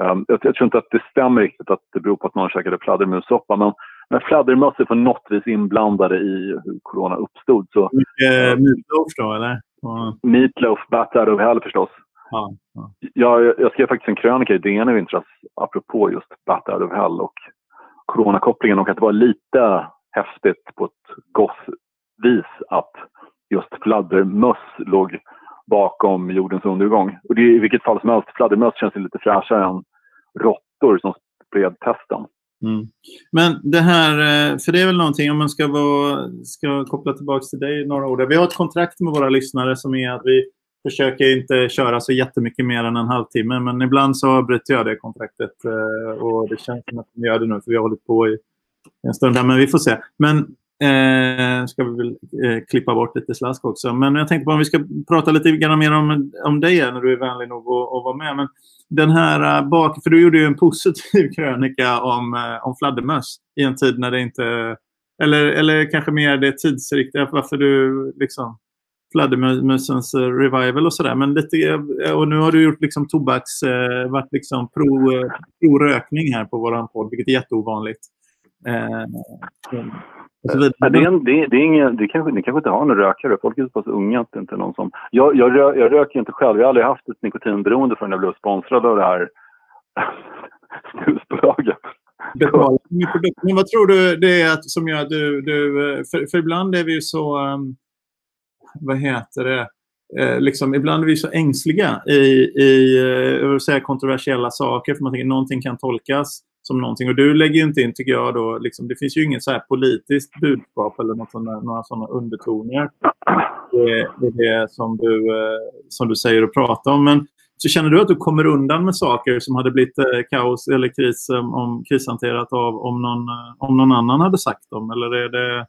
Um, jag, jag, tror inte att det stämmer riktigt att det beror på att någon käkade fladdermussoppa men, men fladdermöss är på något vis inblandade i hur corona uppstod. Så, Mycket meatloaf då eller? Uh. Meatloaf, out of hell förstås. Ja, ja. Jag, jag skrev faktiskt en krönika i DN i vintras apropå just bat out of hell och coronakopplingen och att det var lite häftigt på ett gott vis att just fladdermöss låg bakom jordens undergång. Och det är i vilket fall som helst, fladdermöss känns lite fräschare än råttor som spred testen. Mm. Men det här, eh, för det är väl någonting om man ska, vara, ska koppla tillbaka till dig några ord. Vi har ett kontrakt med våra lyssnare som är att vi försöker inte köra så jättemycket mer än en halvtimme. Men ibland så bryter jag det kontraktet. Eh, och det känns som att vi gör det nu för vi har hållit på i en stund. Där, men vi får se. Men eh, ska vi väl eh, klippa bort lite slask också. Men jag tänkte på om vi ska prata lite grann mer om, om dig när du är vänlig nog att, att vara med. Men den här äh, bak... För du gjorde ju en positiv krönika om, äh, om fladdermöss i en tid när det inte... Eller, eller kanske mer det tidsriktiga. Varför du liksom fladdermusens äh, revival och sådär. Men lite, och nu har du gjort liksom tobaks, varit liksom pro, pro rökning här på våran podd, vilket är jätteovanligt. Eh, det, är en, det, det, är ingen, det kanske, ni kanske inte har några rökare. Folk är så pass unga att det inte är någon som... Jag, jag, rö, jag röker inte själv. Jag har aldrig haft ett nikotinberoende förrän jag blev sponsrad av det här snusbolaget. Men vad tror du det är att, som gör att du... du för, för ibland är vi ju så... Um, vad heter det, eh, liksom, ibland är vi så ängsliga i, i eh, säga kontroversiella saker för man tänker någonting kan tolkas som någonting. Och du lägger inte in, tycker jag, då, liksom, det finns ju inget så här politiskt budskap eller något sådana, några sådana undertoner. i det det som du, eh, som du säger och pratar om. Men så känner du att du kommer undan med saker som hade blivit eh, kaos eller kris eh, om, krishanterat av om någon, om någon annan hade sagt dem? Eller är det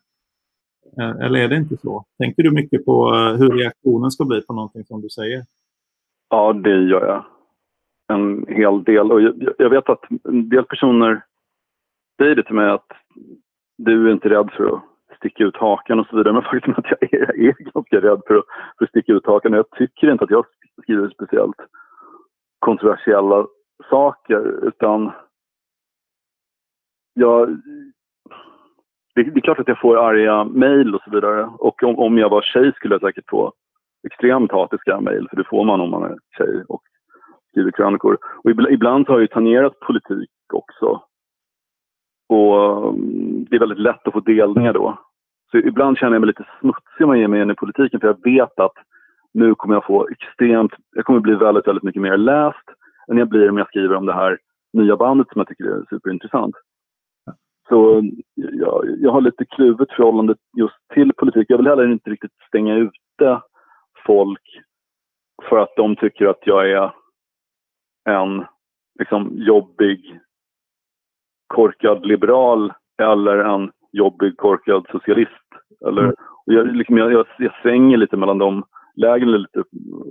eller är det inte så? Tänker du mycket på hur reaktionen ska bli på någonting som du säger? Ja, det gör jag. En hel del. Och jag, jag vet att en del personer säger det till mig att du är inte rädd för att sticka ut hakan och så vidare. Men faktum är att jag är, jag är ganska rädd för att, för att sticka ut hakan. Jag tycker inte att jag skriver speciellt kontroversiella saker utan jag, det, det, är klart att jag får arga mejl och så vidare. Och om, om jag var tjej skulle jag säkert få extremt hatiska mejl, för det får man om man är tjej och skriver krönikor. Och ibland, så har jag ju tangerat politik också. Och mm, det är väldigt lätt att få delningar då. Så ibland känner jag mig lite smutsig om jag ger mig in i politiken för jag vet att nu kommer jag få extremt, jag kommer bli väldigt, väldigt mycket mer läst än jag blir om jag skriver om det här nya bandet som jag tycker är superintressant. Så jag, jag har lite kluvet förhållande just till politik. Jag vill heller inte riktigt stänga ute folk för att de tycker att jag är en liksom, jobbig, korkad liberal eller en jobbig, korkad socialist. Eller, mm. jag, liksom, jag, jag, jag svänger lite mellan de lägren lite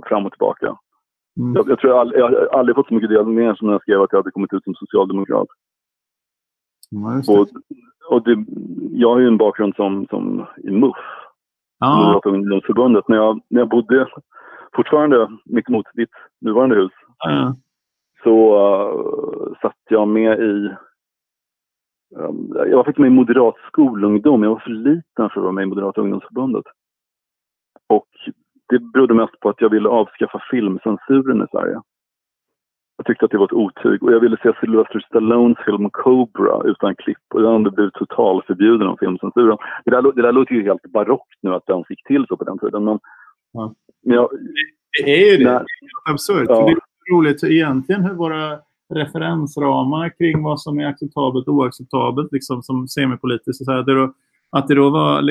fram och tillbaka. Mm. Jag, jag, tror jag, jag, jag har aldrig fått så mycket delningar som när jag skrev att jag hade kommit ut som socialdemokrat. Ja, och och det, jag har ju en bakgrund som, som i MUF, ah. Moderata ungdomsförbundet. När jag, när jag bodde fortfarande mitt emot ditt nuvarande hus ah. Så uh, satt jag med i um, jag var faktiskt med i Moderat skolungdom. Jag var för liten för att vara med i Moderata ungdomsförbundet. Och det berodde mest på att jag ville avskaffa filmcensuren i Sverige. Jag tyckte att det var ett otyg och jag ville se Sylvester Stallones film Cobra utan klipp och den blivit totalförbjuden av filmcensuren. Det där, det där låter ju helt barockt nu att den fick till så på den tiden men... Ja. men jag, det är ju det. När, det är absurt. Ja. Roligt egentligen hur våra referensramar kring vad som är acceptabelt och oacceptabelt liksom, som semipolitiskt. Så här, det då, att det då var,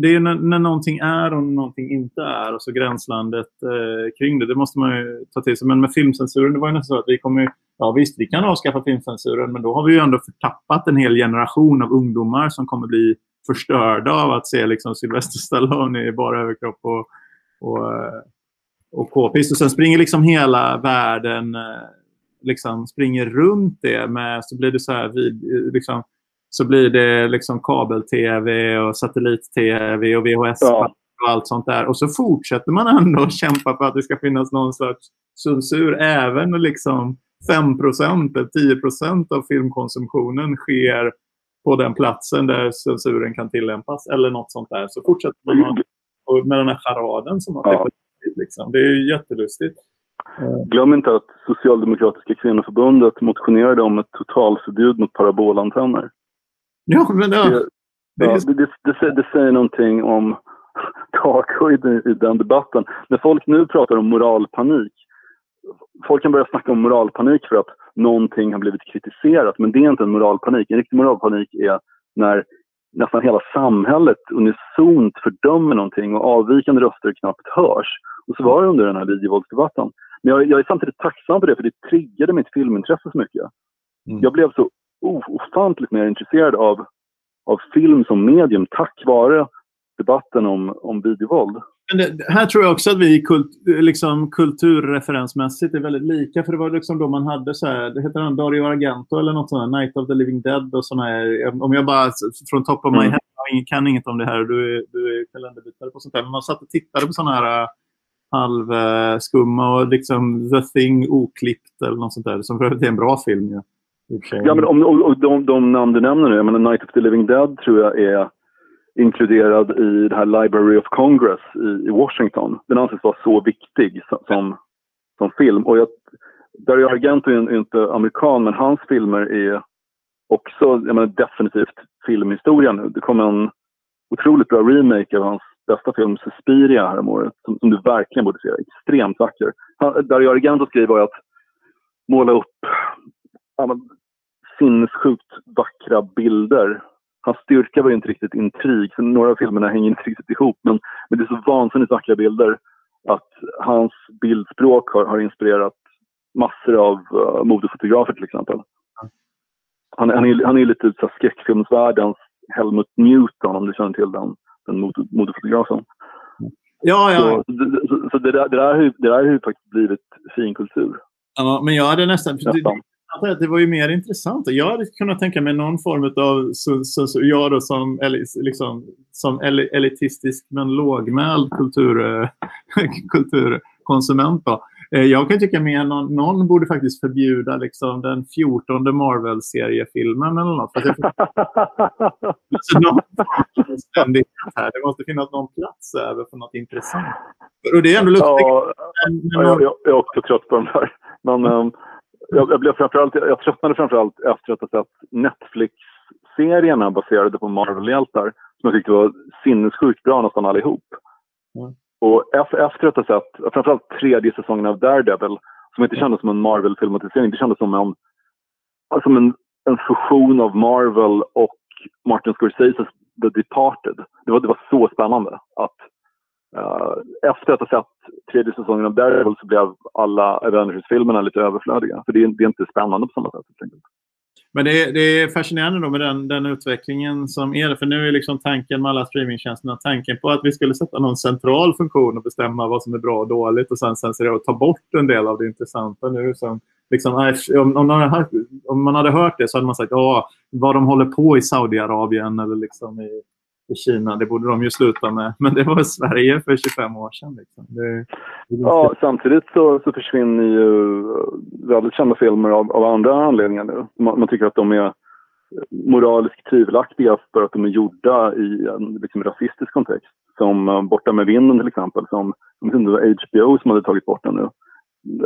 det är när, när någonting är och någonting inte är och så gränslandet eh, kring det. Det måste man ju ta till sig. Men med filmcensuren, det var ju nästan så att vi kommer Ja visst, vi kan avskaffa filmcensuren men då har vi ju ändå förtappat en hel generation av ungdomar som kommer bli förstörda av att se liksom Sylvester Stallone i bara överkropp och, och, eh, och k-pist. Och sen springer liksom hela världen eh, liksom springer runt det med så blir det så här vid, liksom, så blir det liksom kabel-tv och satellit-tv och VHS ja. och allt sånt där. Och så fortsätter man ändå kämpa för att det ska finnas någon slags censur. Även liksom 5 eller 10% av filmkonsumtionen sker på den platsen där censuren kan tillämpas eller något sånt där. Så fortsätter man med den här charaden som att ja. Det är liksom. Det är jättelustigt. Glöm inte att Socialdemokratiska kvinnoförbundet motionerade om ett totalförbud mot parabolantenner. Ja, men ja. Det, ja, det, det, det, säger någonting om takhöjden i den debatten. När folk nu pratar om moralpanik, folk kan börja snacka om moralpanik för att någonting har blivit kritiserat, men det är inte en moralpanik. En riktig moralpanik är när nästan hela samhället unisont fördömer någonting och avvikande röster knappt hörs. Och så var det under den här videovåldsdebatten. Men jag, jag, är samtidigt tacksam för det, för det triggade mitt filmintresse så mycket. Mm. Jag blev så ofantligt mer intresserad av, av film som medium tack vare debatten om, om videovåld. Det, här tror jag också att vi kult, liksom, kulturreferensmässigt är väldigt lika. För det var liksom då man hade så här, det heter han Dario Argento eller något sånt, Night of the Living Dead och såna här, Om jag bara från top of my mm. head jag kan inget om det här du är, du är kalenderbitare på sånt där. Men man satt och tittade på såna här äh, halvskumma och liksom The Thing oklippt eller något sånt där. Som för övrigt är en bra film. Ja. Ja, men om, och, och de, de namn du nämner nu, jag menar Night of the Living Dead tror jag är inkluderad i det här Library of Congress i, i Washington. Den anses vara så viktig som, som film. Och jag, Dario Argento är inte amerikan, men hans filmer är också jag menar, definitivt filmhistoria nu. Det kom en otroligt bra remake av hans bästa film Suspiria häromåret som, som du verkligen borde se. Extremt vacker. Han, Dario Argento skriver att måla upp sinnessjukt vackra bilder. Hans styrka var ju inte riktigt intrig, för några av filmerna hänger inte riktigt ihop. Men, men det är så vansinnigt vackra bilder att hans bildspråk har, har inspirerat massor av uh, modefotografer till exempel. Han, han, är, han är lite så skräckfilmsvärldens Helmut Newton om du känner till den, den mode, modefotografen. Ja, ja. Så, så, så det, där, det, där det där har ju faktiskt blivit finkultur. Ja, men jag hade nästan... Nästan. Det, det var ju mer intressant. Jag hade kunnat tänka mig någon form av... Så, så, så, jag då som, liksom, som el- elitistisk men lågmäld kultur, eh, kulturkonsument. Då. Eh, Jag kan tycka mer någon, någon borde faktiskt förbjuda liksom, den 14 Marvel-seriefilmen eller något. För jag, alltså, någon här. Det måste finnas någon plats över för något intressant. Och det är ändå lustigt. Ja, ja, jag, jag, jag är också trött på de där. Men um, jag, jag, blev framförallt, jag tröttnade framförallt efter att ha sett Netflix-serierna baserade på Marvel-hjältar som jag tyckte var sinnessjukt bra nästan allihop. Mm. Och efter, att ha sett framförallt tredje säsongen av Daredevil som inte kändes som en Marvel-filmatisering, det kändes som en, som en, en fusion av Marvel och Martin Scorseses The Departed. Det var, det var så spännande att uh, efter att ha sett tredje säsongen av Daredevil så blev alla Avengers-filmerna lite överflödiga. För det är, det är inte spännande på samma sätt. Men det är, det är fascinerande då med den, den utvecklingen som är. För nu är liksom tanken med alla streamingtjänsterna tanken på att vi skulle sätta någon central funktion och bestämma vad som är bra och dåligt och sen censurera och ta bort en del av det intressanta nu. Som, liksom, äh, om, om, man hade hört, om man hade hört det så hade man sagt ja, vad de håller på i Saudiarabien eller liksom i, i Kina, det borde de ju sluta med. Men det var Sverige för 25 år sedan. Liksom. Det, det Ja, samtidigt så, så försvinner ju väldigt kända filmer av, av andra anledningar nu. Man, man tycker att de är moraliskt tvivelaktiga för att de är gjorda i en liksom, rasistisk kontext. Som uh, Borta med vinden till exempel, som det var HBO som hade tagit bort den nu.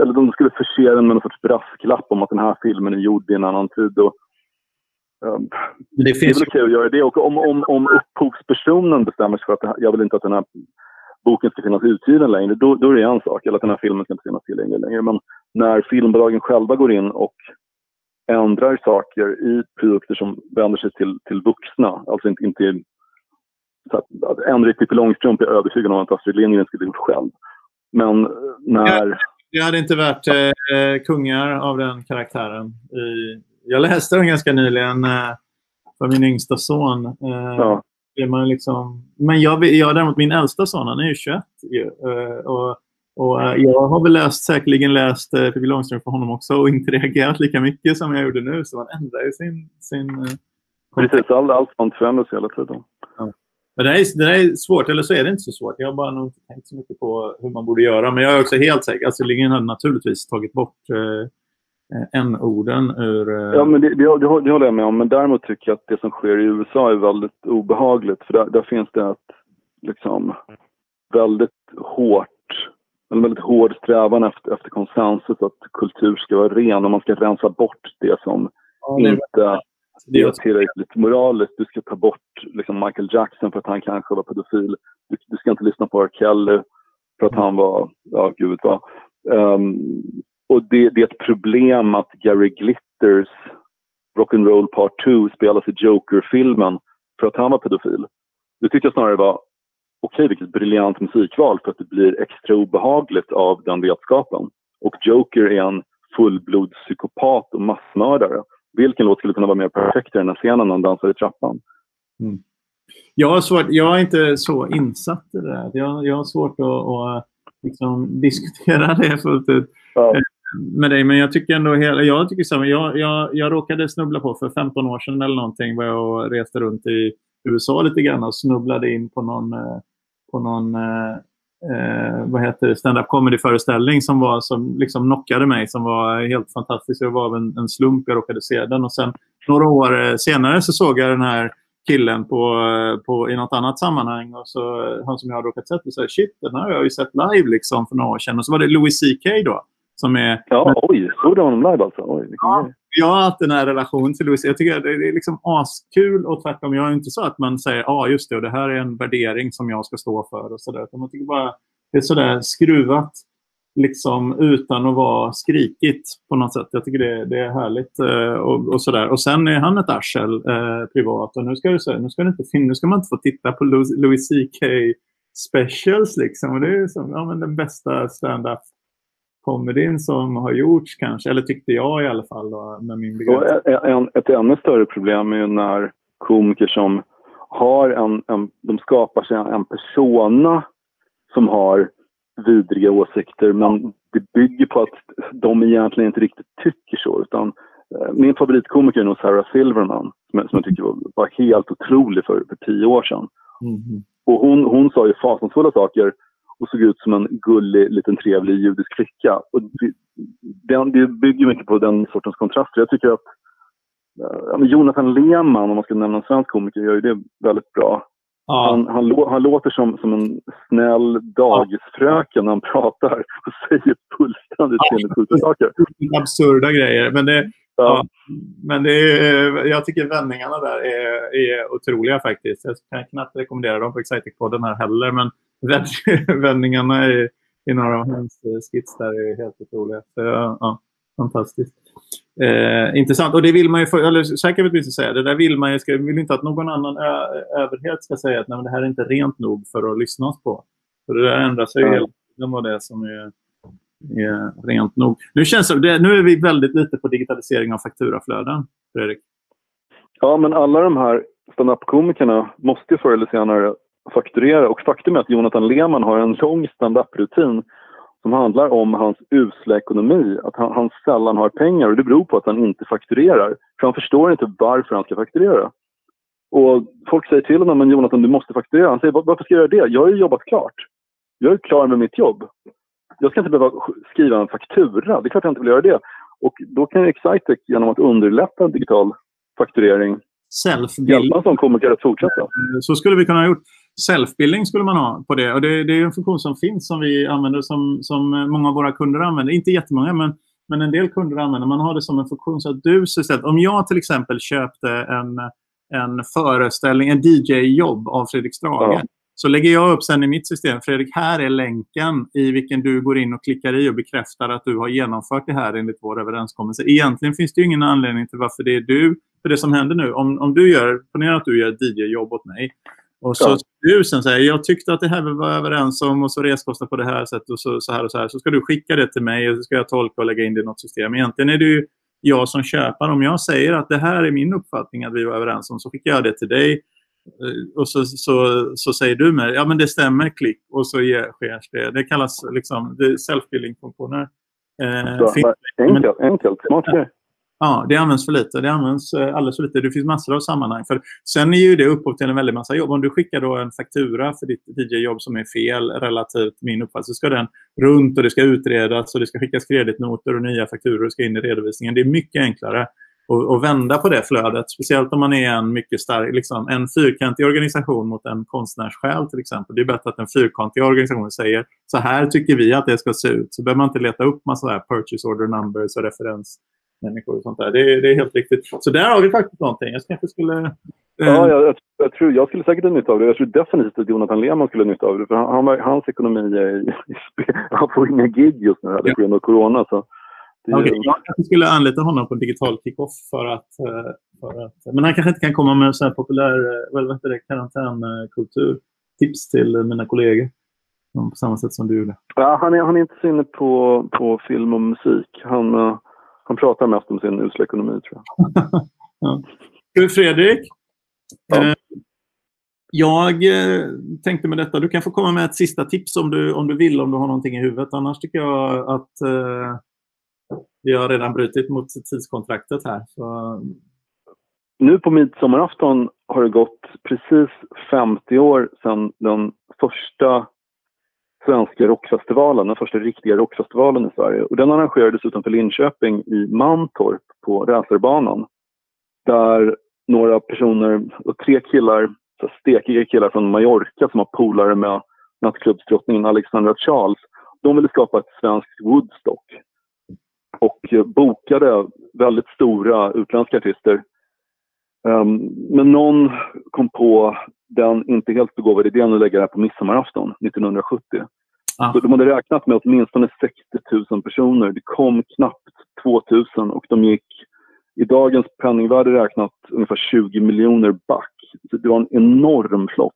Eller de skulle förse den med någon sorts brasklapp om att den här filmen är gjord i en annan tid. Och, Men det det är finns väl okej att göra det. Och om, om, om upphovspersonen bestämmer sig för att jag vill inte att den här boken ska finnas utgiven längre, då, då är det en sak. Eller att den här filmen ska inte finnas tillgänglig längre. Men när filmbolagen själva går in och ändrar saker i produkter som vänder sig till, till vuxna, alltså inte, inte så att, att ändra i Pippi Långstrump är jag övertygad om att Astrid Lindgren skulle gjort själv. Men när... Det hade inte varit eh, kungar av den karaktären. I, jag läste den ganska nyligen eh, för min yngsta son. Eh, Ja. man liksom, men jag, jag däremot, min äldsta son, han är ju 21. Ju, eh, och, och, jag har väl läst, säkerligen läst Pippi Långstrump för honom också och inte reagerat lika mycket som jag gjorde nu. Så man ändrar ju sin... sin Precis, allt, allt sånt förändras hela tiden. Men det där, är, det där är svårt, eller så är det inte så svårt. Jag har bara nog inte tänkt så mycket på hur man borde göra. Men jag är också helt säker. Alltså, Lindgren hade naturligtvis tagit bort eh, n-orden ur... Eh, Ja, men det, det, det, håller jag med om. Men däremot tycker jag att det som sker i USA är väldigt obehagligt. För där, där finns det ett liksom, väldigt hårt, en väldigt hård strävan efter, efter konsensus att kultur ska vara ren och man ska rensa bort det som ja, det, inte det, är är- tillräckligt moraliskt. Du ska ta bort liksom, Michael Jackson för att han kanske var pedofil. Du, du ska inte lyssna på R. Kelly för att han var, ja gud vad. Ehm, och det, det är ett problem att Gary Glitters Rock'n'Roll Part 2 spelas i Joker-filmen för att han var pedofil. Det tycker jag snarare var okej, vilket briljant musikval för att det blir extra obehagligt av den vetskapen. Och Joker är en fullblodspsykopat och massmördare. Vilken låt skulle kunna vara mer perfekt i den här scenen när han dansar i trappan? jag, har svårt, jag är inte så insatt i det där. Jag, jag har svårt att, att liksom, diskutera det fullt ut Ja med dig. Men jag tycker ändå hela, jag tycker samma. Jag, jag, jag råkade snubbla på för 15 år sedan eller någonting var jag och reste runt i USA lite grann och snubblade in på någon, eh, på någon eh, eh, vad heter det, stand-up comedy-föreställning som, var, som liksom knockade mig, som var helt fantastisk. Det var av en, en slump jag råkade se den. Och sen några år eh, senare så såg jag den här killen på, på, i något annat sammanhang. Och så, han som jag har råkat sett och sa shit, den här har jag ju sett live liksom för några år sedan. Och så var det Louis CK då. Som är, Ja, oj, såg du honom live alltså? Oj, Ja. grej. jag har haft den här relationen till Louis. Jag tycker det är liksom askul och tvärtom. Jag är inte så att man säger ja ah, just det, och det här är en värdering som jag ska stå för. och så där. Man tycker bara det är sådär skruvat liksom utan att vara skrikigt på något sätt. Jag tycker det, det är härligt. eh, och, och, sådär. och sen är han ett arsel eh, privat. Och nu ska, du, säga, nu, ska det inte, nu ska man inte få titta på Louis, Louis CK specials. Liksom. Och det är som, ja, men den bästa stand-up comedyn som har gjorts kanske. Eller tyckte jag i alla fall då, med min begränsning. ett ännu större problem är ju när komiker som har en, en de skapar sig en persona som har vidriga åsikter men det bygger på att de egentligen inte riktigt tycker så. Utan, eh, min favoritkomiker är nog Sarah Silverman som jag tycker var, var helt otrolig för, för tio år sedan. Mm. Och hon, hon sa ju fasansfulla saker och såg ut som en gullig, liten trevlig judisk flicka. Och det, det, bygger mycket på den sortens kontraster. Jag tycker att ja, Jonathan Lehmann, om man ska nämna en svensk komiker, gör ju det väldigt bra. Ja. Han, han, han, låter som, som en snäll dagisfröken när han pratar och säger fullständigt sinnessjuka saker. Absurda grejer. Men, det, ja. men det är, jag tycker vändningarna där är, är otroliga faktiskt. Jag kan knappt rekommendera dem på Exciting-podden här heller. Men vändningarna i, i några av hans skits där är helt otroliga. Så, ja, fantastiskt. Eh, intressant. Och det vill man ju, för, eller säkert vill säga, det där vill man ju, ska, vill inte att någon annan ö, överhet ska säga att nej, det här är inte rent nog för att lyssna oss på. För det där ändrar sig ju hela tiden vad det som är, är rent nog. Nu, känns det, nu är vi väldigt lite på digitalisering av fakturaflöden, Fredrik. Ja, men alla de här standup-komikerna måste ju förr eller senare fakturera. Och faktum är att Jonathan Lehmann har en lång standup-rutin som handlar om hans usla ekonomi, att han, han sällan har pengar och det beror på att han inte fakturerar. För han förstår inte varför han ska fakturera. Och folk säger till honom, men Jonathan du måste fakturera. Han säger, varför ska jag göra det? Jag har ju jobbat klart. Jag är klar med mitt jobb. Jag ska inte behöva skriva en faktura. Det är klart jag inte vill göra det. Och då kan Excitec genom att underlätta digital fakturering hjälpa en sån komiker att fortsätta. Så skulle vi kunna ha gjort. Self-billing skulle man ha på det. Och det, det, är en funktion som finns som vi använder, som, som många av våra kunder använder. Inte jättemånga, men, men en del kunder använder. Man har det som en funktion så att du istället, om jag till exempel köpte en, en föreställning, en DJ-jobb av Fredrik Strage. Ja. Så lägger jag upp sen i mitt system, Fredrik, här är länken i vilken du går in och klickar i och bekräftar att du har genomfört det här enligt vår överenskommelse. Egentligen finns det ju ingen anledning till varför det är du. För det som händer nu, om, om du gör, ponera att du gör ett DJ-jobb åt mig och så du sen säger jag tyckte att det här vi var överens om och så reskostnad på det här sättet och så, så, här och så här. Så ska du skicka det till mig och så ska jag tolka och lägga in det i något system. Egentligen är det ju jag som köpare. Om jag säger att det här är min uppfattning att vi var överens om så skickar jag det till dig. Eh, och så, så, så säger du mig, ja men det stämmer, klick. Och så sker det. Det kallas liksom self-billing-funktioner. Eh, enkelt, enkelt, smart grej. Ja, det används för lite. Det används eh, alldeles för lite. Det finns massor av sammanhang. För sen är ju det upphov till en väldig massa jobb. Om du skickar då en faktura för ditt DJ-jobb som är fel relativt min uppfattning så ska den runt och det ska utredas och det ska skickas kreditnoter och nya fakturor ska in i redovisningen. Det är mycket enklare att vända på det flödet. Speciellt om man är en mycket stark, liksom, en fyrkantig organisation mot en konstnärssjäl till exempel. Det är bättre att en fyrkantig organisation säger så här tycker vi att det ska se ut. Så behöver man inte leta upp massa purchase order numbers och referens människor och sånt där. Det, det, är helt riktigt. Så där har vi faktiskt någonting. Jag kanske skulle... Eh... Ja, jag, jag, jag, tror, jag skulle säkert ha nytta av det. Jag tror definitivt att Jonathan Lehmann skulle ha nytta av det. För han, han, hans ekonomi är i, spel. Han får inga gig just nu ja. på grund av corona. Så det, okay, jag skulle anlita honom på digital kick-off för att, eh, för att... Men han kanske inte kan komma med så här populär eh, heter det, karantänkultur. Tips till mina kollegor. På samma sätt som du gjorde. Ja, han, är, han är inte så inne på, på film och musik. Han, han pratar mest om sin usla ekonomi, tror jag. ja. Du, Fredrik. Ja. Eh, jag eh, tänkte med detta, du kan få komma med ett sista tips om du, om du vill, om du har någonting i huvudet. Annars tycker jag att eh, vi har redan brutit mot tidskontraktet här. Så... Nu på midsommarafton har det gått precis 50 år sedan den första svenska rockfestivalen, den första riktiga rockfestivalen i Sverige. Och den arrangerades utanför Linköping i Mantorp på racerbanan. Där några personer, och tre killar, så stekiga killar från Mallorca som har polare med nattklubbsdrottningen Alexandra Charles, de ville skapa ett svenskt Woodstock. Och bokade väldigt stora utländska artister. Um, men någon kom på den inte helt begåvade idén att lägga det här på midsommarafton 1970. Ah. Så de hade räknat med åtminstone 60 000 personer. Det kom knappt 2 000 och de gick i dagens penningvärde räknat ungefär 20 miljoner back. Så det var en enorm flopp.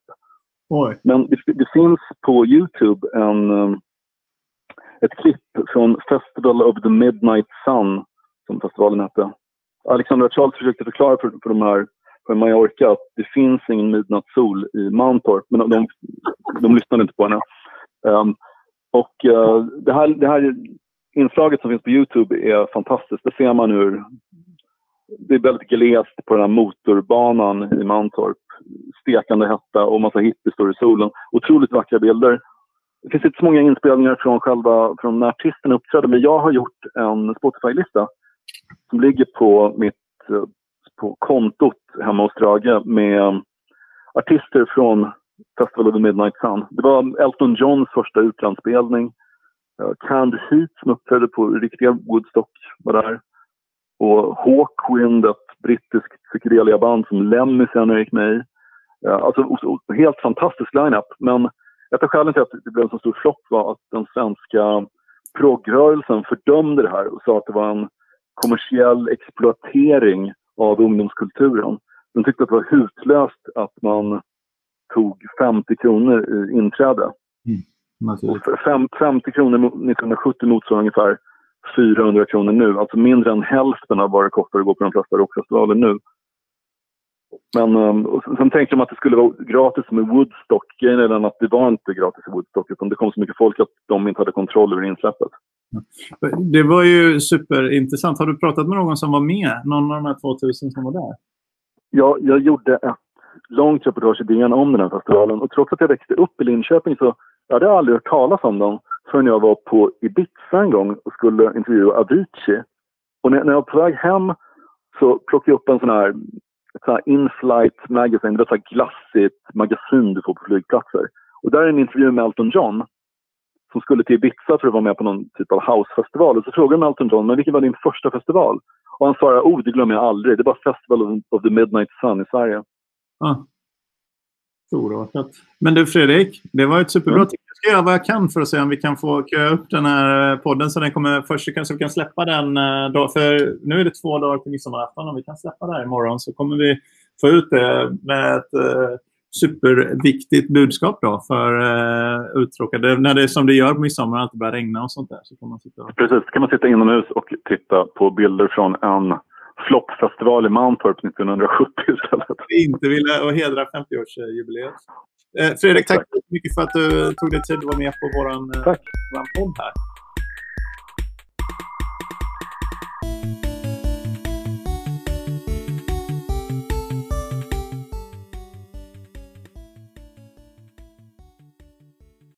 Men det, det, finns på Youtube en, um, ett klipp från Festival of the Midnight Sun, som festivalen hette. Alexandra Charles försökte förklara för, för de här på Mallorca att det finns ingen midnattssol i Mantorp, men de, de, de lyssnade inte på henne. Um, och uh, det, här, det här inslaget som finns på Youtube är fantastiskt. Det ser man hur det är väldigt glest på den här motorbanan i Mantorp. Stekande hetta och massa hippies står i solen. Otroligt vackra bilder. Det finns inte så många inspelningar från själva från när artisten uppträdde men jag har gjort en Spotify-lista som ligger på mitt eh, på kontot hemma hos Drage med eh, artister från Festival of the Midnight Sun. Det var Elton Johns första utlandsspelning. Eh, Canned Heat som uppträdde på riktiga Woodstock var där. Och Hawkwind, ett brittiskt psykedelia-band som Lemmy senare gick med i. Alltså helt fantastisk line-up. Men ett av skälen till att det blev en så stor flopp var att den svenska proggrörelsen fördömde det här och sa att det var en kommersiell exploatering av ungdomskulturen. De tyckte att det var hutlöst att man tog 50 kronor i inträde. Mm. Fem, 50 kronor 1970 motsvarar ungefär 400 kronor nu. Alltså mindre än hälften av vad det kostar att gå på de flesta rockfestivaler nu. Men um, sen tänkte de att det skulle vara gratis med Woodstock. Grejen att det var inte gratis i Woodstock utan det kom så mycket folk att de inte hade kontroll över insläppet. Det var ju superintressant. Har du pratat med någon som var med? Någon av de här 2000 som var där? Ja, jag gjorde ett långt reportage i DN om den här festivalen. Och trots att jag växte upp i Linköping så jag hade jag aldrig hört talas om dem förrän jag var på Ibiza en gång och skulle intervjua Avicii. Och när, när jag var på väg hem så plockade jag upp en sån här, sån här in-flight magazine. Det var ett glassigt magasin du får på flygplatser. Och där är en intervju med Elton John som skulle till Ibiza för att vara med på någon typ av housefestival. Och så frågade de Elton John, men vilken var din första festival? Och han svarade, oh det glömmer jag aldrig. Det var Festival of the Midnight Sun i Sverige. Ah. Storartat. Men du Fredrik, det var ett superbra mm. tips. Jag ska göra vad jag kan för att se om vi kan få köa upp den här podden så den kommer först. Kanske vi kan släppa den eh, för nu är det två dagar till midsommarafton. Om vi kan släppa det här imorgon så kommer vi få ut det med ett uh, superviktigt budskap då för uh, uttråkade. När det är som det gör på midsommar, att det börjar regna och sånt där. Så kan man sitta och... Precis, kan man sitta inomhus och titta på bilder från en floppfestival i Mantorp 1970 istället. Inte ville och hedra 50-årsjubileet. Eh, Fredrik, tack, så mycket för att du tog dig tid att vara med på vår podd här.